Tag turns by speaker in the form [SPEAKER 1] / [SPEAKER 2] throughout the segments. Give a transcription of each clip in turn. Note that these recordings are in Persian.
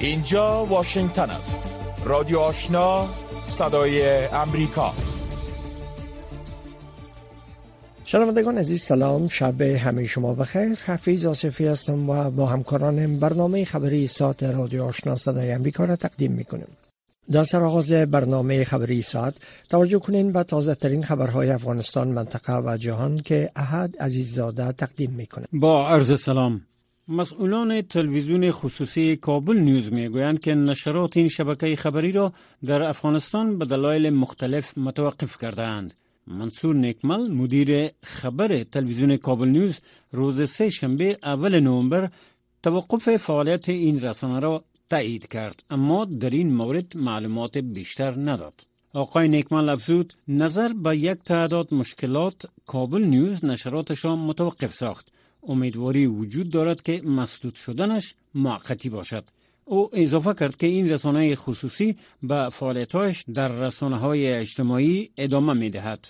[SPEAKER 1] اینجا واشنگتن است. رادیو آشنا صدای امریکا.
[SPEAKER 2] شنوندگان عزیز سلام. شب همه شما بخیر. حفیظ آصفی هستم و با همکارانم برنامه خبری ساعت رادیو آشنا صدای امریکا را تقدیم می‌کنیم. در سرآغاز برنامه خبری ساعت توجه کنین به تازه ترین خبرهای افغانستان منطقه و جهان که احد عزیززاده تقدیم می‌کنه.
[SPEAKER 3] با عرض سلام. مسئولان تلویزیون خصوصی کابل نیوز می‌گویند که نشرات این شبکه خبری را در افغانستان به دلایل مختلف متوقف کردند. منصور نیکمل مدیر خبر تلویزیون کابل نیوز روز سه شنبه اول نوامبر توقف فعالیت این رسانه را تایید کرد اما در این مورد معلومات بیشتر نداد. آقای نیکمل افزود نظر به یک تعداد مشکلات کابل نیوز نشراتش را متوقف ساخت امیدواری وجود دارد که مسدود شدنش موقتی باشد او اضافه کرد که این رسانه خصوصی به فعالیتش در رسانه های اجتماعی ادامه می دهد.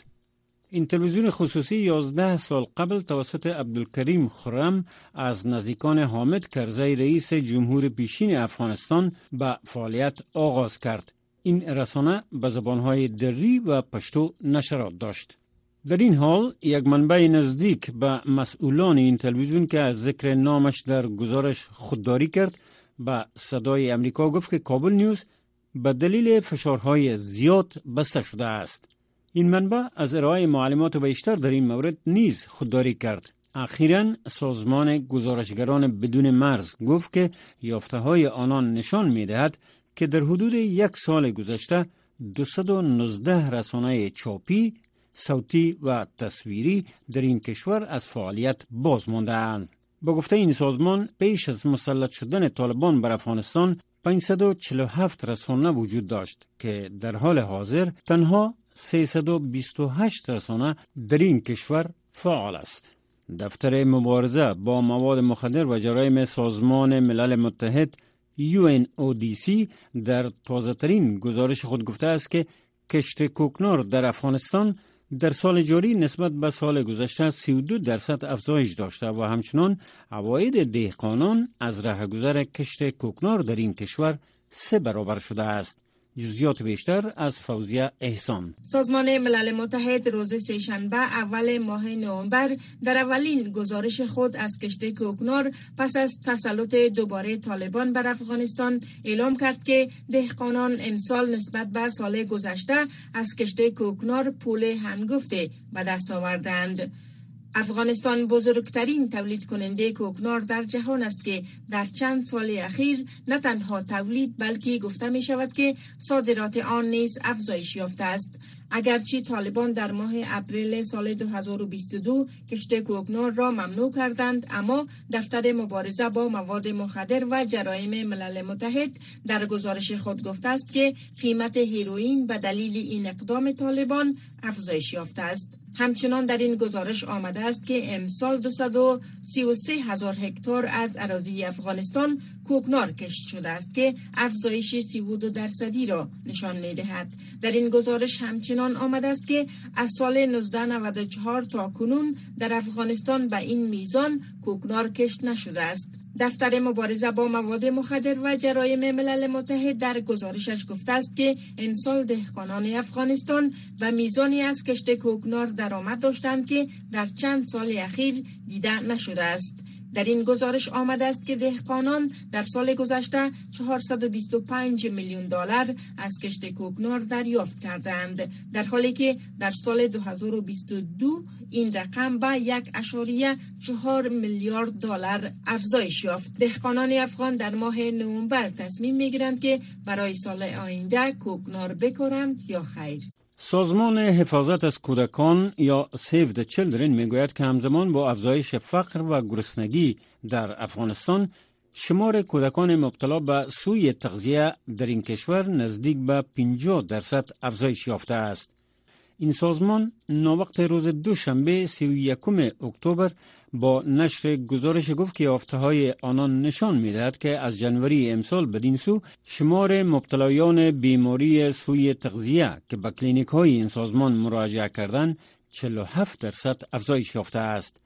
[SPEAKER 3] این تلویزیون خصوصی 11 سال قبل توسط عبدالکریم خرم از نزدیکان حامد کرزی رئیس جمهور پیشین افغانستان به فعالیت آغاز کرد. این رسانه به زبانهای دری و پشتو نشرات داشت. در این حال یک منبع نزدیک به مسئولان این تلویزیون که از ذکر نامش در گزارش خودداری کرد به صدای امریکا گفت که کابل نیوز به دلیل فشارهای زیاد بسته شده است. این منبع از ارائه معلومات بیشتر در این مورد نیز خودداری کرد. اخیرا سازمان گزارشگران بدون مرز گفت که یافته های آنان نشان می دهد که در حدود یک سال گذشته 219 رسانه چاپی صوتی و تصویری در این کشور از فعالیت باز مانده اند. با گفته این سازمان پیش از مسلط شدن طالبان بر افغانستان 547 رسانه وجود داشت که در حال حاضر تنها 328 رسانه در این کشور فعال است. دفتر مبارزه با مواد مخدر و جرایم سازمان ملل متحد UNODC در تازه ترین گزارش خود گفته است که کشت کوکنار در افغانستان در سال جاری نسبت به سال گذشته 32 درصد افزایش داشته و همچنان عواید دهقانان از رهگذر کشت کوکنار در این کشور سه برابر شده است. جزیات بیشتر از فوزیه احسان.
[SPEAKER 4] سازمان ملل متحد روز سهشنبه اول ماه نوامبر در اولین گزارش خود از کشته کوکنار پس از تسلط دوباره طالبان بر افغانستان اعلام کرد که دهقانان امسال نسبت به سال گذشته از کشته کوکنار پول هنگفته به دست آوردند. افغانستان بزرگترین تولید کننده کوکنار در جهان است که در چند سال اخیر نه تنها تولید بلکه گفته می شود که صادرات آن نیز افزایش یافته است. اگرچه طالبان در ماه اپریل سال 2022 کشت کوکنار را ممنوع کردند اما دفتر مبارزه با مواد مخدر و جرایم ملل متحد در گزارش خود گفته است که قیمت هیروئین به دلیل این اقدام طالبان افزایش یافته است. همچنان در این گزارش آمده است که امسال 233 هزار هکتار از اراضی افغانستان کوکنار کشت شده است که افزایش 32 درصدی را نشان می دهد. در این گزارش همچنان آمده است که از سال 1994 تا کنون در افغانستان به این میزان کوکنار کشت نشده است. دفتر مبارزه با مواد مخدر و جرایم ملل متحد در گزارشش گفته است که امسال دهقانان افغانستان و میزانی از کشت کوکنار درآمد داشتند که در چند سال اخیر دیده نشده است. در این گزارش آمده است که دهقانان در سال گذشته 425 میلیون دلار از کشت کوکنار دریافت کردند. در حالی که در سال 2022 این رقم به یک اشاریه چهار میلیارد دلار افزایش یافت. دهقانان افغان در ماه نوامبر تصمیم می‌گیرند که برای سال آینده کوکنار بکارند یا خیر.
[SPEAKER 3] سازمان حفاظت از کودکان یا سیو د چلدرن می‌گوید که همزمان با افزایش فقر و گرسنگی در افغانستان شمار کودکان مبتلا به سوی تغذیه در این کشور نزدیک به 50 درصد افزایش یافته است. این سازمان ناوقت روز دوشنبه 31 اکتبر با نشر گزارش گفت که یافته های آنان نشان می دهد که از جنوری امسال بدین سو شمار مبتلایان بیماری سوی تغذیه که به کلینیک های این سازمان مراجعه کردن 47 درصد افزایش یافته است.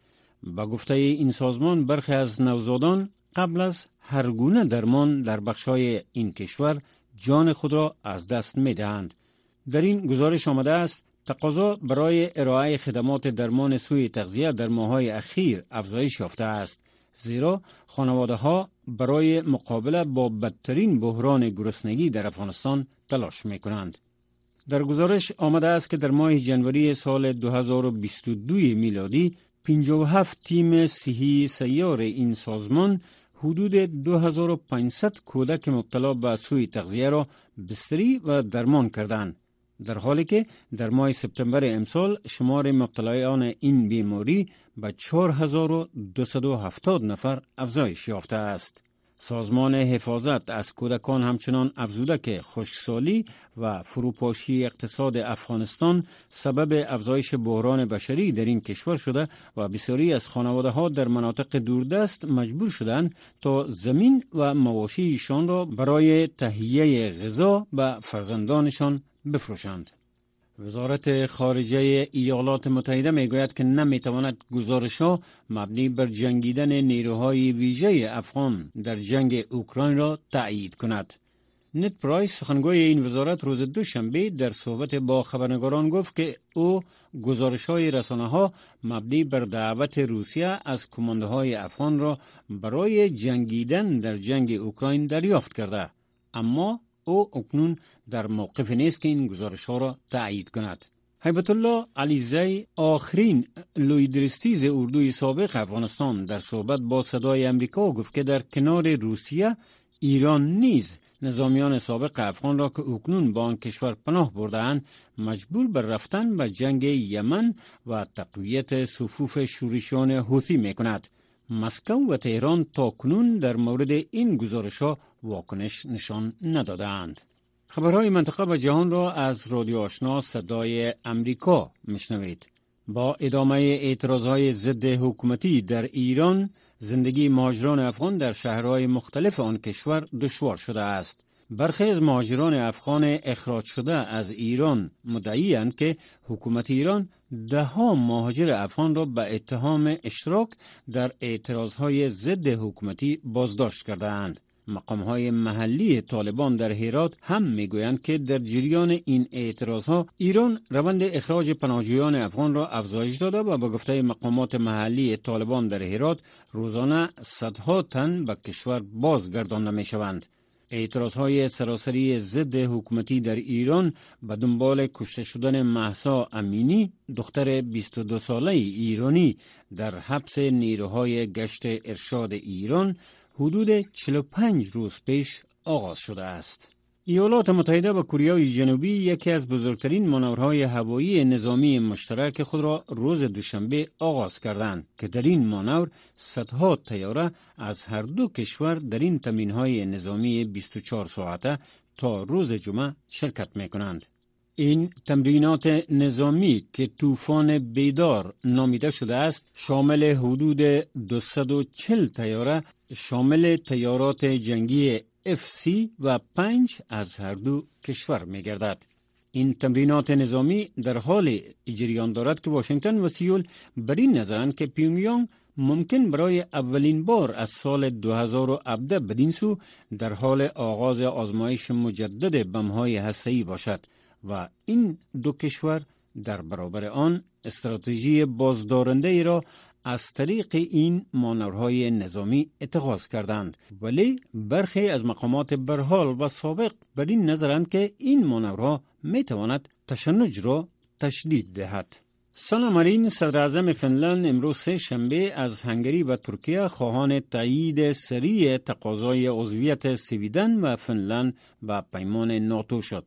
[SPEAKER 3] با گفته این سازمان برخی از نوزادان قبل از هر گونه درمان در بخشای این کشور جان خود را از دست می دهند. در این گزارش آمده است تقاضا برای ارائه خدمات درمان سوی تغذیه در ماهای اخیر افزایش یافته است زیرا خانواده ها برای مقابله با بدترین بحران گرسنگی در افغانستان تلاش می کنند. در گزارش آمده است که در ماه جنوری سال 2022 میلادی 57 تیم صحی سیار این سازمان حدود 2500 کودک مبتلا به سوی تغذیه را بستری و درمان کردند. در حالی که در ماه سپتامبر امسال شمار مبتلایان این بیماری به 4270 نفر افزایش یافته است. سازمان حفاظت از کودکان همچنان افزوده که خشکسالی و فروپاشی اقتصاد افغانستان سبب افزایش بحران بشری در این کشور شده و بسیاری از خانواده ها در مناطق دوردست مجبور شدند تا زمین و مواشیشان را برای تهیه غذا به فرزندانشان بفروشند. وزارت خارجه ایالات متحده می گوید که نمی تواند گزارش ها مبنی بر جنگیدن نیروهای ویژه افغان در جنگ اوکراین را تایید کند. نت پرایس سخنگوی این وزارت روز دوشنبه در صحبت با خبرنگاران گفت که او گزارش های رسانه ها مبنی بر دعوت روسیه از کمانده های افغان را برای جنگیدن در جنگ اوکراین دریافت کرده اما او اکنون در موقف نیست که این گزارش ها را تایید کند حیبت الله علیزی آخرین لویدرستیز اردوی سابق افغانستان در صحبت با صدای امریکا گفت که در کنار روسیه ایران نیز نظامیان سابق افغان را که اکنون با آن کشور پناه بردهاند مجبور بر رفتن به جنگ یمن و تقویت صفوف شورشیان حوثی می کند. مسکو و تهران تا کنون در مورد این گزارش ها واکنش نشان ندادند. خبرهای منطقه و جهان را از رادیو آشنا صدای امریکا مشنوید. با ادامه اعتراضهای ضد حکومتی در ایران زندگی مهاجران افغان در شهرهای مختلف آن کشور دشوار شده است. برخی از مهاجران افغان اخراج شده از ایران مدعیند که حکومت ایران ها مهاجر افغان را به اتهام اشتراک در اعتراضهای ضد حکومتی بازداشت کردهاند. مقام های محلی طالبان در هرات هم می‌گویند که در جریان این اعتراض ها ایران روند اخراج پناهجویان افغان را افزایش داده و به گفته مقامات محلی طالبان در هرات روزانه صدها تن به کشور بازگردانده می شوند. اعتراض های سراسری ضد حکومتی در ایران به دنبال کشته شدن محسا امینی دختر 22 ساله ایرانی در حبس نیروهای گشت ارشاد ایران حدود 45 روز پیش آغاز شده است. ایالات متحده و کوریای جنوبی یکی از بزرگترین مانورهای هوایی نظامی مشترک خود را روز دوشنبه آغاز کردند که در این مانور صدها تیاره از هر دو کشور در این تمرینهای نظامی 24 ساعته تا روز جمعه شرکت می کنند. این تمرینات نظامی که طوفان بیدار نامیده شده است شامل حدود 240 تیاره شامل تیارات جنگی FC و 5 از هر دو کشور می گردد. این تمرینات نظامی در حال اجریان دارد که واشنگتن و سیول بر این نظرند که پیونگیانگ ممکن برای اولین بار از سال 2017 بدین سو در حال آغاز آزمایش مجدد بمهای هسته‌ای باشد و این دو کشور در برابر آن استراتژی بازدارنده ای را از طریق این مانورهای نظامی اتخاذ کردند ولی برخی از مقامات برحال و سابق بر این نظرند که این مانورها می تواند تشنج را تشدید دهد سانا مارین صدر اعظم فنلند امروز سه شنبه از هنگری و ترکیه خواهان تایید سریع تقاضای عضویت سویدن و فنلند و پیمان ناتو شد.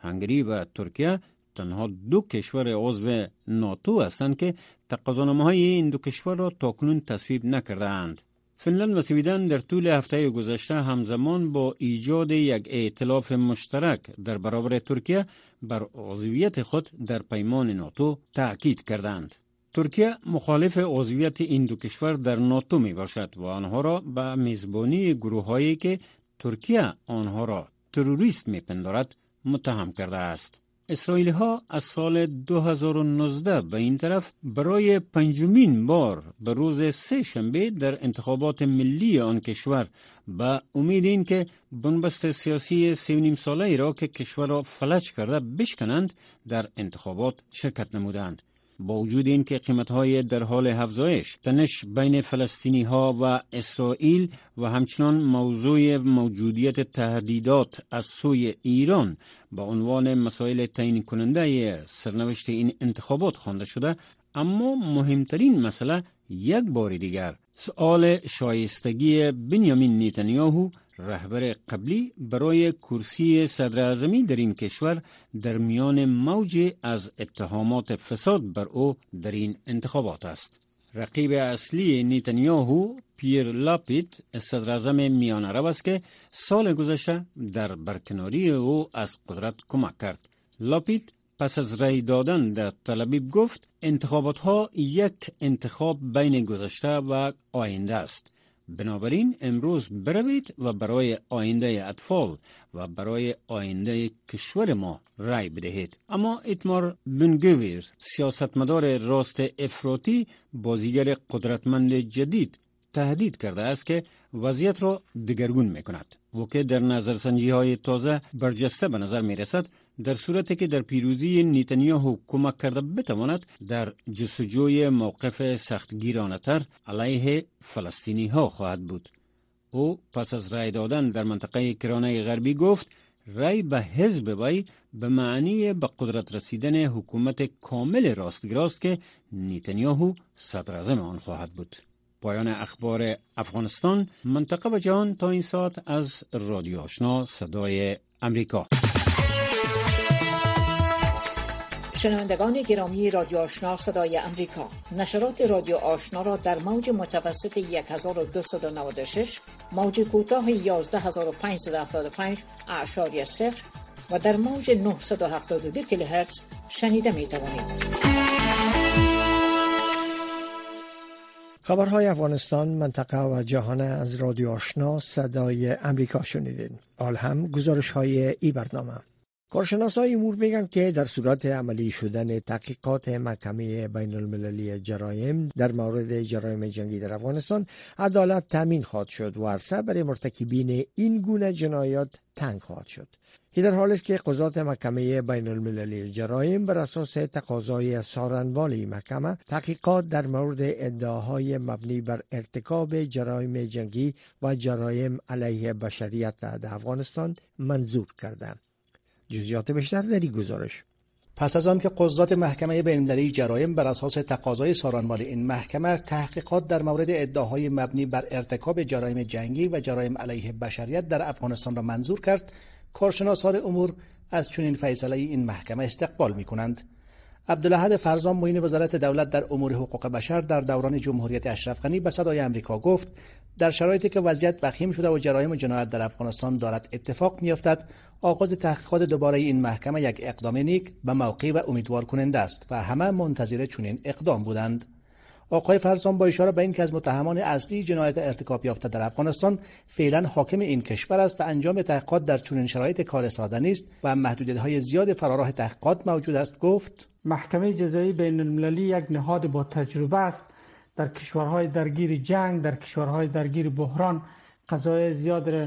[SPEAKER 3] هنگری و ترکیه تنها دو کشور عضو ناتو هستند که تقاضانامه های این دو کشور را تاکنون تصویب نکردند. فنلند و سویدن در طول هفته گذشته همزمان با ایجاد یک ائتلاف مشترک در برابر ترکیه بر عضویت خود در پیمان ناتو تأکید کردند. ترکیه مخالف عضویت این دو کشور در ناتو می باشد و آنها را به میزبانی گروه هایی که ترکیه آنها را تروریست می پندارد متهم کرده است. اسرائیلی ها از سال 2019 به این طرف برای پنجمین بار به روز سه شنبه در انتخابات ملی آن کشور به امید این که بنبست سیاسی سه ساله ای را که کشور را فلج کرده بشکنند در انتخابات شرکت نمودند. با وجود اینکه قیمت های در حال افزایش تنش بین فلسطینی ها و اسرائیل و همچنان موضوع موجودیت تهدیدات از سوی ایران با عنوان مسائل تعیین کننده سرنوشت این انتخابات خوانده شده اما مهمترین مسئله یک بار دیگر سؤال شایستگی بنیامین نیتنیاهو رهبر قبلی برای کرسی صدر در این کشور در میان موج از اتهامات فساد بر او در این انتخابات است. رقیب اصلی نیتنیاهو پیر لاپید صدر میان عرب است که سال گذشته در برکناری او از قدرت کمک کرد. لاپید پس از رای دادن در تلبیب گفت انتخابات ها یک انتخاب بین گذشته و آینده است. بنابراین امروز بروید و برای آینده اطفال و برای آینده کشور ما رای بدهید. اما اتمار بنگویر سیاستمدار راست افراطی بازیگر قدرتمند جدید تهدید کرده است که وضعیت را دگرگون می کند و که در نظرسنجی های تازه برجسته به نظر می رسد در صورتی که در پیروزی نیتنیاهو کمک کرده بتواند در جستجوی موقف سختگیرانه تر علیه فلسطینی ها خواهد بود. او پس از رای دادن در منطقه کرانه غربی گفت رای به حزب وی به معنی به قدرت رسیدن حکومت کامل راستگراست که نیتنیاهو صدر آن خواهد بود. پایان اخبار افغانستان منطقه و جهان تا این ساعت از رادیو آشنا صدای امریکا
[SPEAKER 5] شنوندگان گرامی رادیو آشنا صدای امریکا نشرات رادیو آشنا را در موج متوسط 1296 موج کوتاه 11575 اعشاری صفر و در موج 972 کیلوهرتز شنیده می توانید.
[SPEAKER 2] خبرهای افغانستان منطقه و جهان از رادیو آشنا صدای امریکا شنیدین. حال هم گزارش های ای برنامه کارشناس های امور میگن که در صورت عملی شدن تحقیقات محکمه بین المللی جرایم در مورد جرایم جنگی در افغانستان عدالت تامین خواهد شد و عرصه برای مرتکبین این گونه جنایات تنگ خواهد شد. این در حال است که قضات محکمه بین المللی جرایم بر اساس تقاضای سارنوال محکمه تحقیقات در مورد ادعاهای مبنی بر ارتکاب جرایم جنگی و جرایم علیه بشریت در افغانستان منظور کردند جزیات بیشتر در این گزارش.
[SPEAKER 6] پس از آنکه قضات محکمه بین‌المللی جرایم بر اساس تقاضای سارانمال این محکمه تحقیقات در مورد ادعاهای مبنی بر ارتکاب جرایم جنگی و جرایم علیه بشریت در افغانستان را منظور کرد کارشناسان امور از چنین فیصله این محکمه استقبال می کنند عبدالحد فرزان معین وزارت دولت در امور حقوق بشر در دوران جمهوریت اشرف غنی به صدای آمریکا گفت در شرایطی که وضعیت وخیم شده و جرایم و جنایت در افغانستان دارد اتفاق میافتد آغاز تحقیقات دوباره این محکمه یک اقدام نیک به موقع و امیدوار کننده است و همه منتظر چنین اقدام بودند. آقای فرزان با اشاره به اینکه از متهمان اصلی جنایت ارتکاب یافته در افغانستان فعلا حاکم این کشور است و انجام تحقیقات در چنین شرایط کار ساده نیست و محدودیت‌های زیاد فراراه تحقیقات موجود است. گفت
[SPEAKER 7] محکمه جزایی بین المللی یک نهاد با تجربه است. در کشورهای درگیر جنگ در کشورهای درگیر بحران قضای زیاد را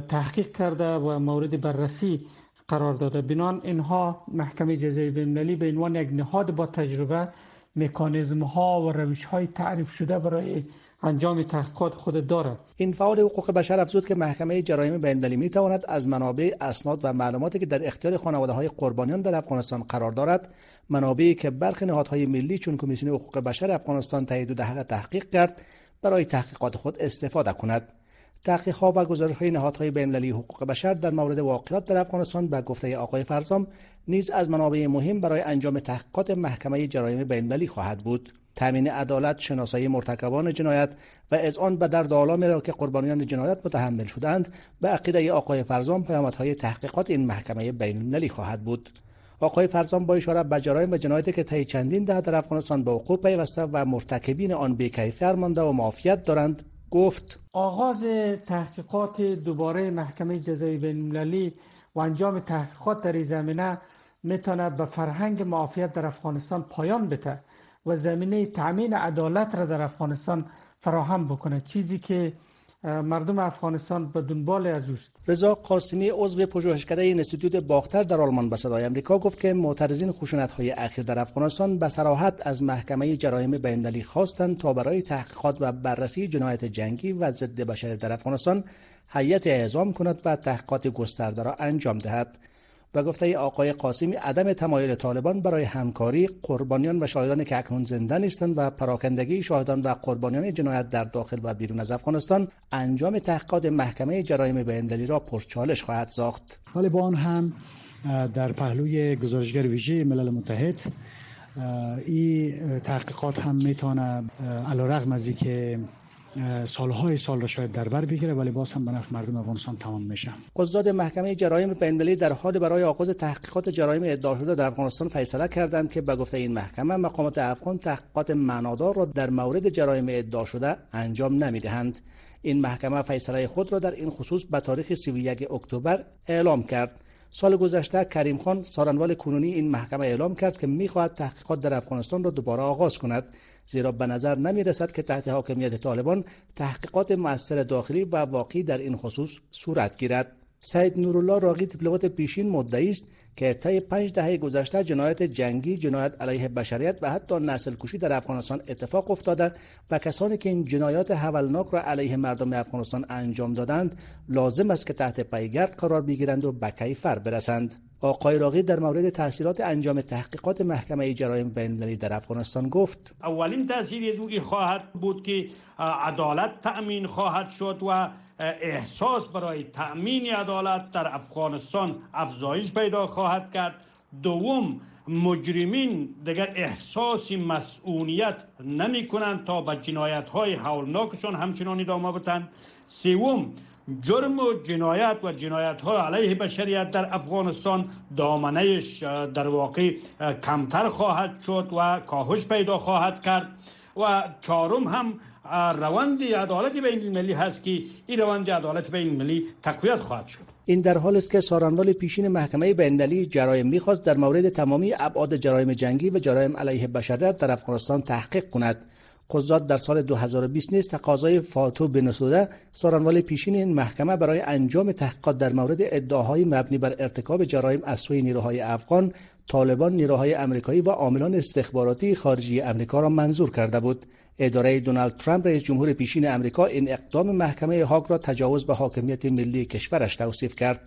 [SPEAKER 7] تحقیق کرده و مورد بررسی قرار داده. بنان اینها محکمه جزایی بین المللی به عنوان یک نهاد با تجربه مکانیزم ها و روش های تعریف شده برای انجام تحقیقات خود دارد.
[SPEAKER 6] این فعال حقوق بشر افزود که محکمه جرایم بین‌المللی تواند از منابع اسناد و معلوماتی که در اختیار خانواده های قربانیان در افغانستان قرار دارد منابعی که برخی نهادهای ملی چون کمیسیون حقوق بشر افغانستان تایید و تحقیق کرد برای تحقیقات خود استفاده کند. ها و گزارش های نهادهای بین‌المللی حقوق بشر در مورد واقعات در افغانستان به گفته آقای فرزام نیز از منابع مهم برای انجام تحقیقات محکمه جرایم بین‌المللی خواهد بود. تامین عدالت شناسایی مرتکبان جنایت و آن به درد آلامی را که قربانیان جنایت متحمل شدند به عقیده آقای فرزان پیامدهای تحقیقات این محکمه بین‌المللی خواهد بود. آقای فرزان با اشاره به جرایم و جنایتی که طی چندین دهه در افغانستان به وقوع پیوسته و مرتکبین آن بیکیفیت مانده و معافیت دارند گفت
[SPEAKER 7] آغاز تحقیقات دوباره محکمه جزایی بین المللی و انجام تحقیقات در این زمینه می‌تونه به فرهنگ معافیت در افغانستان پایان بده و زمینه تامین عدالت را در افغانستان فراهم بکنه چیزی که مردم افغانستان به دنبال از اوست
[SPEAKER 6] رضا قاسمی عضو پژوهشکده اینستیتوت باختر در آلمان به صدای آمریکا گفت که معترضین خشونت های اخیر در افغانستان به صراحت از محکمه جرایم بین‌المللی خواستند تا برای تحقیقات و بررسی جنایت جنگی و ضد بشری در افغانستان هیئت اعزام کند و تحقیقات گسترده را انجام دهد. و گفته آقای قاسمی عدم تمایل طالبان برای همکاری قربانیان و شاهدان که اکنون زنده نیستند و پراکندگی شاهدان و قربانیان جنایت در داخل و بیرون از افغانستان انجام تحقیقات محکمه جرایم بین‌المللی را پرچالش خواهد ساخت.
[SPEAKER 8] آن هم در پهلوی گزارشگر ویژه ملل متحد این تحقیقات هم می‌تونه علیرغم از که سالهای سال را شاید در بر بگیره ولی باز هم به نفع مردم افغانستان تمام میشه.
[SPEAKER 6] قضات محکمه جرایم بین‌المللی در حال برای آغاز تحقیقات جرایم ادعا شده در افغانستان فیصله کردند که به گفته این محکمه مقامات افغان تحقیقات معنادار را در مورد جرایم ادعا شده انجام نمی‌دهند. این محکمه فیصله خود را در این خصوص به تاریخ 31 اکتبر اعلام کرد. سال گذشته کریم خان سارنوال کنونی این محکمه اعلام کرد که می‌خواهد تحقیقات در افغانستان را دوباره آغاز کند زیرا به نظر نمی رسد که تحت حاکمیت طالبان تحقیقات مؤثر داخلی و واقعی در این خصوص صورت گیرد. سید نورالله راقی دیپلمات پیشین مدعی است که طی پنج دهه گذشته جنایت جنگی، جنایت علیه بشریت و حتی نسل کشی در افغانستان اتفاق افتاده و کسانی که این جنایات حولناک را علیه مردم افغانستان انجام دادند لازم است که تحت پیگرد قرار بگیرند و به کیفر برسند. آقای راقی در مورد تاثیرات انجام تحقیقات محکمه جرایم بین‌المللی در افغانستان گفت
[SPEAKER 9] اولین تاثیر از خواهد بود که عدالت تأمین خواهد شد و احساس برای تأمین عدالت در افغانستان افزایش پیدا خواهد کرد. دوم مجرمین دیگر احساس مسئولیت نمی کنند تا به جنایت های حولناکشان همچنان ادامه بتند سوم جرم و جنایت و جنایت های علیه بشریت در افغانستان دامنهش در واقع کمتر خواهد شد و کاهش پیدا خواهد کرد. و چهارم هم روند عدالت بین المللی هست که این روند عدالت بین المللی تقویت خواهد شد.
[SPEAKER 6] این در حال است که سارنوال پیشین محکمه بین‌المللی جرایم می‌خواست در مورد تمامی ابعاد جرایم جنگی و جرایم علیه بشریت در افغانستان تحقیق کند. قضات در سال 2020 نیز تقاضای فاتو بنسوده سارنوال پیشین این محکمه برای انجام تحقیقات در مورد ادعاهای مبنی بر ارتکاب جرایم از سوی نیروهای افغان طالبان نیروهای امریکایی و عاملان استخباراتی خارجی امریکا را منظور کرده بود. اداره دونالد ترامپ رئیس جمهور پیشین امریکا این اقدام محکمه هاگ را تجاوز به حاکمیت ملی کشورش توصیف کرد.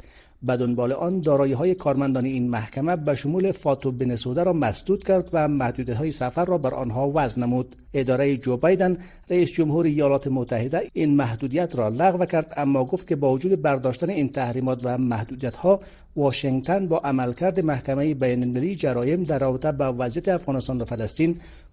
[SPEAKER 6] به دنبال آن دارایی های کارمندان این محکمه به شمول فاتو بنسوده را مسدود کرد و محدودیت های سفر را بر آنها وضع نمود. اداره جو بایدن رئیس جمهور ایالات متحده این محدودیت را لغو کرد اما گفت که با وجود برداشتن این تحریمات و محدودیت ها واشنگتن با عملکرد محکمه بین المللی جرایم در رابطه با وضعیت افغانستان و فلسطین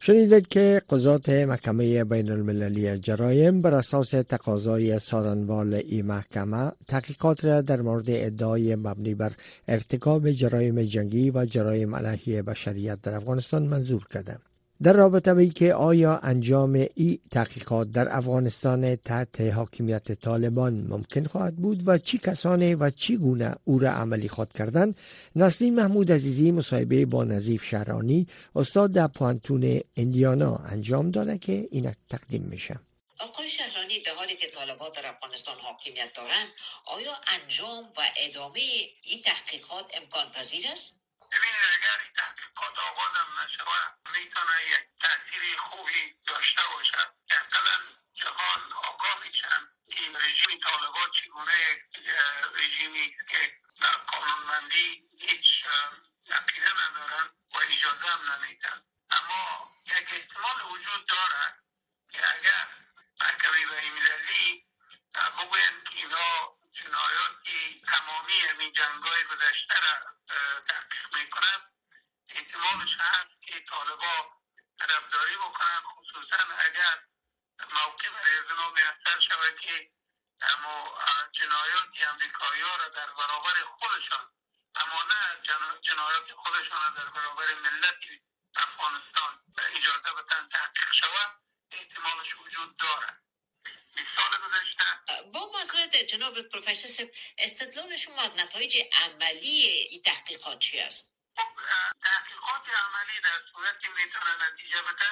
[SPEAKER 2] شنیدید که قضات محکمه بین المللی جرایم بر اساس تقاضای سارنوال ای محکمه تحقیقات را در مورد ادعای مبنی بر ارتکاب جرایم جنگی و جرایم علیه بشریت در افغانستان منظور کرده. در رابطه به که آیا انجام ای تحقیقات در افغانستان تحت حاکمیت طالبان ممکن خواهد بود و چی کسانی و چی گونه او را عملی خواهد کردن نسلی محمود عزیزی مصاحبه با نظیف شهرانی استاد در پوانتون اندیانا انجام داده که اینک تقدیم میشه
[SPEAKER 5] آقای شهرانی در حالی که طالبات در افغانستان حاکمیت دارند آیا انجام و ادامه این تحقیقات امکان پذیر است؟
[SPEAKER 10] ببینید اگر این تحقیقات آغازم نشود می‌تونه یک تاثیر خوبی داشته باشد اقلا جهان آگاه میشن این رژیم طالبات چگونه رژیمی که در قانونمندی هیچ عقیده ندارن و اجازه هم نمیدن. اما یک احتمال وجود دارد که اگر محکمه بینالمللی بگویند که اینا جنایاتی تمامی همین جنگای گذشته را تحقیق می‌کنم احتمالش هست میسر شود که اما جنایات امریکایی ها را در برابر خودشان اما نه جنایات خودشان را در برابر ملت افغانستان اجازه بتن تحقیق شود احتمالش وجود دارد سال گذشته
[SPEAKER 5] با معذرت جناب پروفسور استدلال شما از نتایج عملی این تحقیقات چی است؟
[SPEAKER 10] خب، تحقیقات عملی در صورتی می‌تونه نتیجه بده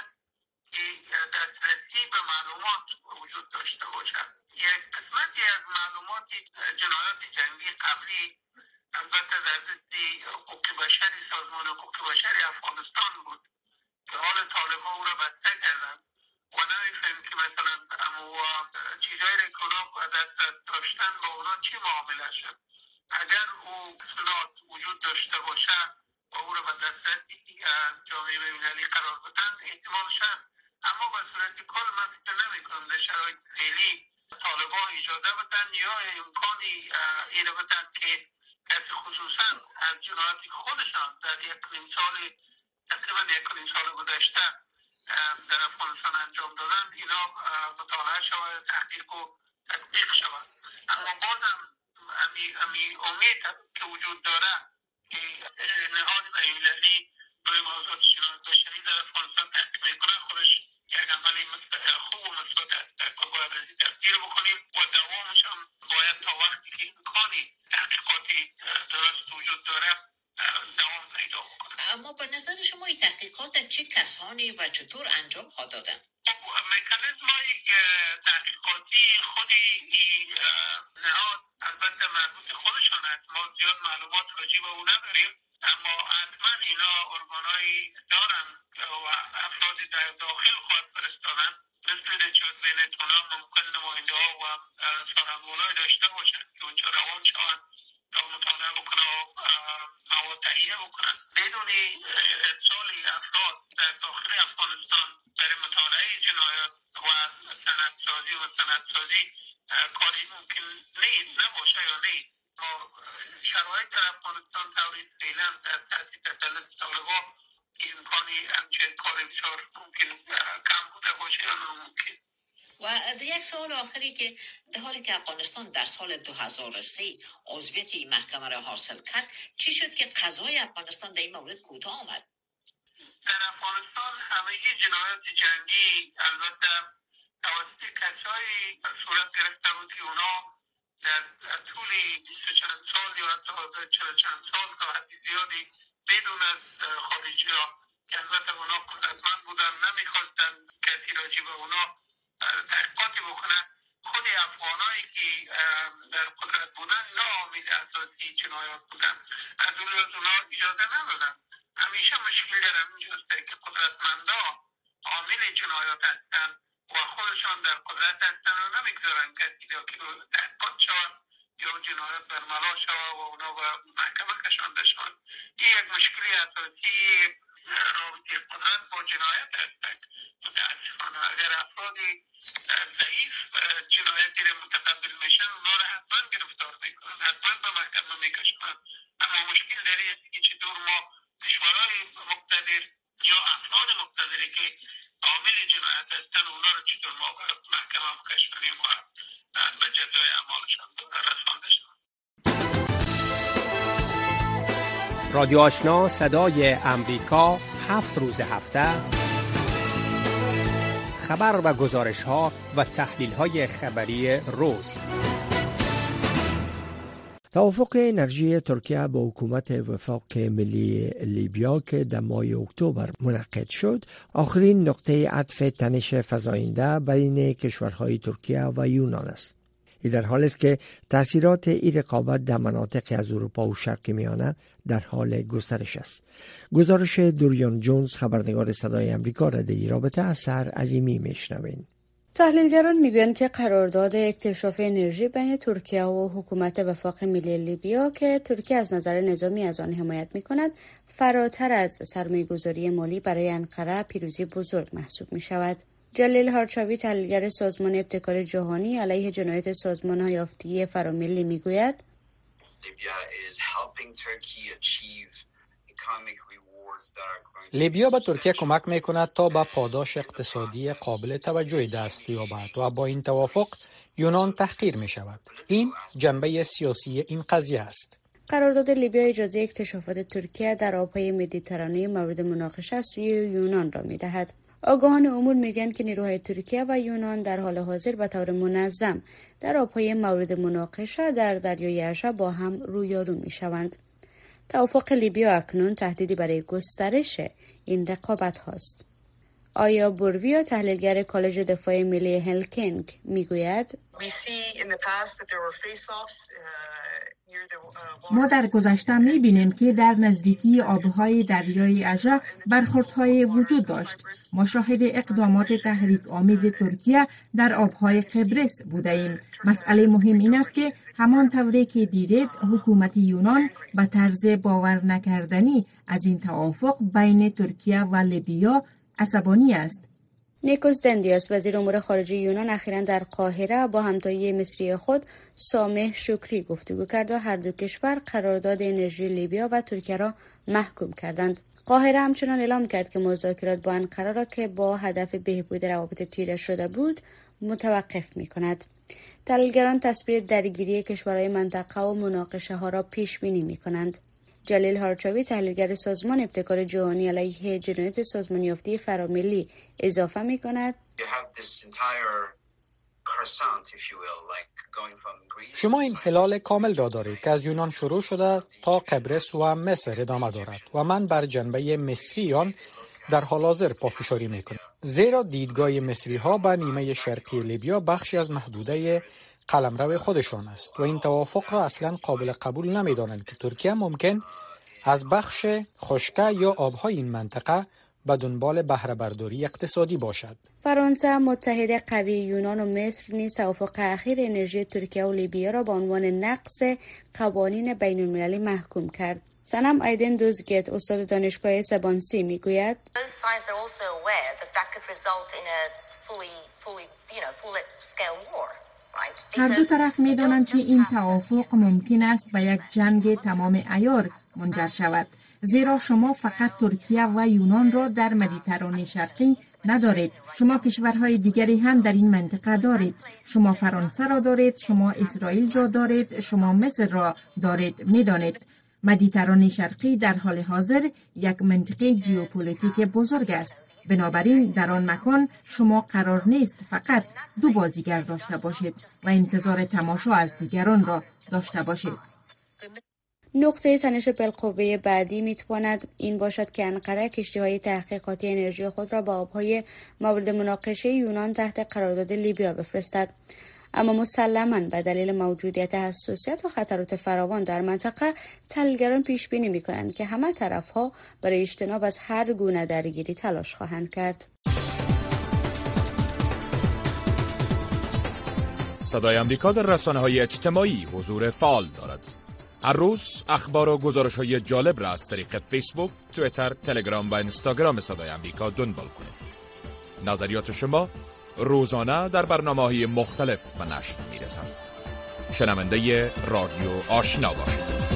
[SPEAKER 10] که دسترسی به معلومات وجود داشته باشد یک قسمتی از معلومات جنایات جنگی قبلی البته در ضد حقوق بشری سازمان حقوق بشری افغانستان بود که حال طالبان او را بسته کردن و نمی‌فهمیم که مثلا اما چیزایی را که دست داشتن با اونا چی معامله شد؟ اگر او سنات وجود داشته باشه و او را به دست جامعه بینالمللی قرار بدن احتمال شد. اما به صورت کل من فکر نمی کنم در شرایط فعلی طالبان اجازه بدن یا امکانی وجود داره دوام پیدا بکنه
[SPEAKER 5] اما به نظر شما این تحقیقات چه کسانی و چطور انجام خواهد دادن؟
[SPEAKER 10] مکانیزم های تحقیقاتی خودی نهاد البته مربوط خودشان است ما زیاد معلومات راجع به او نداریم اما حتما اینا ارگانهایی دارن و افرادی در داخل خواهد فرستادن مثل چود بین ممکن نماینده ها و سارنگولای داشته باشند که اونجا روان شوند تا مطالعه بکنه و مواد تهیه بکنن بدون ارسال افراد در داخل افغانستان برای مطالعه جنایات و سندسازی و سندسازی کاری ممکن نیست نباشه یا نیست شرایط در افغانستان تولید فعلا در تحصیل تسلط طالبان امکانی همچه کار بسیار ممکن کم بوده باشه یا ممکن
[SPEAKER 5] و یک سوال آخری که در حالی که افغانستان در سال 2003 عضویت این محکمه را حاصل کرد چی شد که قضای افغانستان در این مورد کوتاه آمد؟
[SPEAKER 10] در افغانستان همه جنایات جنگی البته توسط کسایی صورت گرفته بود که اونا در طول چند سال یا حتی چند سال تا حد زیادی بدون از خارجی ها که البته اونا قدرتمند بودن نمی‌خواستن کسی راجی به اونا تحقیقاتی بکنن خود افغانایی که در قدرت بودن نه عامل اساسی جنایات بودن. از اون از اونا اجازه ندادن. همیشه مشکل در همینجاست که قدرتمندا عامل جنایات هستن و خودشان در قدرت هستن و نمی‌گذارن کسی را که تحقیقات شود یا جنایت برملا شود و اونا به محکمه کشانده شود این یک مشکلی اساسی رابطه قدرت با جنایت هستند. متاسفانه اگر افرادی ضعیف جنایتی را متقبل میشن اونا را حتما گرفتار می‌کنن حتما به محکمه می‌کشن اما مشکل در است که چطور ما کشورهای مقتدر یا افراد مقتدری که عامل جنایت هستن اونا رو چطور ما محکمه مکشفیم و به جزای اعمالشان رسانده
[SPEAKER 2] رادیو آشنا صدای امریکا هفت روز هفته. خبر و گزارش ها و تحلیل های خبری روز. توافق انرژی ترکیه با حکومت وفاق ملی لیبیا که در ماه اکتبر منعقد شد آخرین نقطه عطف تنش فزاینده بین کشورهای ترکیه و یونان است. این در حال است که تاثیرات این رقابت در مناطق از اروپا و شرق میانه در حال گسترش است گزارش دوریان جونز خبرنگار صدای امریکا را در رابطه از سر عظیمی میشنوین
[SPEAKER 11] تحلیلگران می‌گویند که قرارداد اکتشاف انرژی بین ترکیه و حکومت وفاق ملی لیبیا که ترکیه از نظر نظامی از آن حمایت می کند فراتر از سرمایهگذاری مالی برای انقره پیروزی بزرگ محسوب می شود. جلیل هارچاوی تحلیلگر سازمان ابتکار جهانی علیه جنایت سازمان های یافتی فراملی می‌گوید
[SPEAKER 12] لیبیا به ترکیه کمک می کند تا به پاداش اقتصادی قابل توجه دست یابد و با این توافق یونان تحقیر می شود. این جنبه سیاسی این قضیه است.
[SPEAKER 11] قرارداد لیبیا اجازه اکتشافات ترکیه در آبهای مدیترانه مورد مناقشه سوی یونان را می دهد. آگاهان امور میگن که نیروهای ترکیه و یونان در حال حاضر به طور منظم در آبهای مورد مناقشه در دریای اشا با هم رویارو می شوند. توافق لیبیا اکنون تهدیدی برای گسترش این رقابت هاست. آیا بورویا تحلیلگر کالج دفاع ملی هلکینگ می‌گوید
[SPEAKER 4] ما در گذشته می بینیم که در نزدیکی آبهای دریای اژه برخوردهای وجود داشت. ما شاهد اقدامات تحریک آمیز ترکیه در آبهای قبرس بوده ایم. مسئله مهم این است که همان طوری که دیدید حکومت یونان به طرز باور نکردنی از این توافق بین ترکیه و لیبیا عصبانی است.
[SPEAKER 11] نیکوس دندیاس وزیر امور خارجه یونان اخیرا در قاهره با همتایی مصری خود سامح شکری گفتگو کرد و هر دو کشور قرارداد انرژی لیبیا و ترکیه را محکوم کردند قاهره همچنان اعلام کرد که مذاکرات با انقره را که با هدف بهبود روابط تیره شده بود متوقف می کند. تحلیلگران تصویر درگیری کشورهای منطقه و مناقشه ها را پیش بینی می کنند. جلیل هارچاوی تحلیلگر سازمان ابتکار جهانی علیه جنایت سازمان یافته فراملی اضافه می کند
[SPEAKER 12] شما این هلال کامل را دارید که از یونان شروع شده تا قبرس و مصر ادامه دارد و من بر جنبه مصری آن در حال حاضر پافشاری می کنم زیرا دیدگاه مصری ها به نیمه شرقی لیبیا بخشی از محدوده قلمرو خودشان است و این توافق را اصلا قابل قبول نمی دانند که ترکیه ممکن از بخش خشکه یا آبهای این منطقه به دنبال بهره برداری اقتصادی باشد.
[SPEAKER 11] فرانسه متحد قوی یونان و مصر نیز توافق اخیر انرژی ترکیه و لیبیا را به عنوان نقص قوانین بین المللی محکوم کرد. سنم ایدن دوزگت استاد دانشگاه سبانسی می‌گوید
[SPEAKER 4] هر دو طرف می دانند که این توافق ممکن است به یک جنگ تمام ایار منجر شود. زیرا شما فقط ترکیه و یونان را در مدیترانه شرقی ندارید. شما کشورهای دیگری هم در این منطقه دارید. شما فرانسه را دارید شما اسرائیل را دارید شما مصر را دارید می‌دانید. مدیترانه شرقی در حال حاضر یک منطقه جیوپولیتیک بزرگ است. بنابراین در آن مکان شما قرار نیست فقط دو بازیگر داشته باشید و انتظار تماشا از دیگران را داشته باشید.
[SPEAKER 11] نقطه تنش بالقوه بعدی می‌تواند این باشد که انقره کشتی های تحقیقاتی انرژی خود را با آبهای مورد مناقشه یونان تحت قرارداد لیبیا بفرستد. اما مسلما به دلیل موجودیت حساسیت و خطرات فراوان در منطقه تلگران پیش بینی می کنند که همه طرف ها برای اجتناب از هر گونه درگیری تلاش خواهند کرد.
[SPEAKER 1] صدای امریکا در رسانه های اجتماعی حضور فعال دارد. هر روز اخبار و گزارش های جالب را از طریق فیسبوک، تویتر، تلگرام و اینستاگرام صدای امریکا دنبال کنید. نظریات شما روزانه در برنامه های مختلف و نشر. شنونده رادیو آشنا باشید.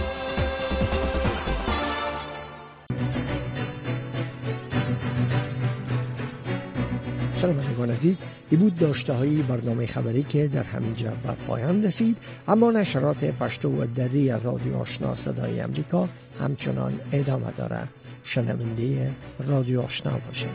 [SPEAKER 2] شنوندگان عزیز ای بود داشته های برنامه خبری که در همینجا به پایان رسید اما نشرات پشتو و دری رادیو آشنا صدای امریکا همچنان ادامه داره شنونده رادیو آشنا باشید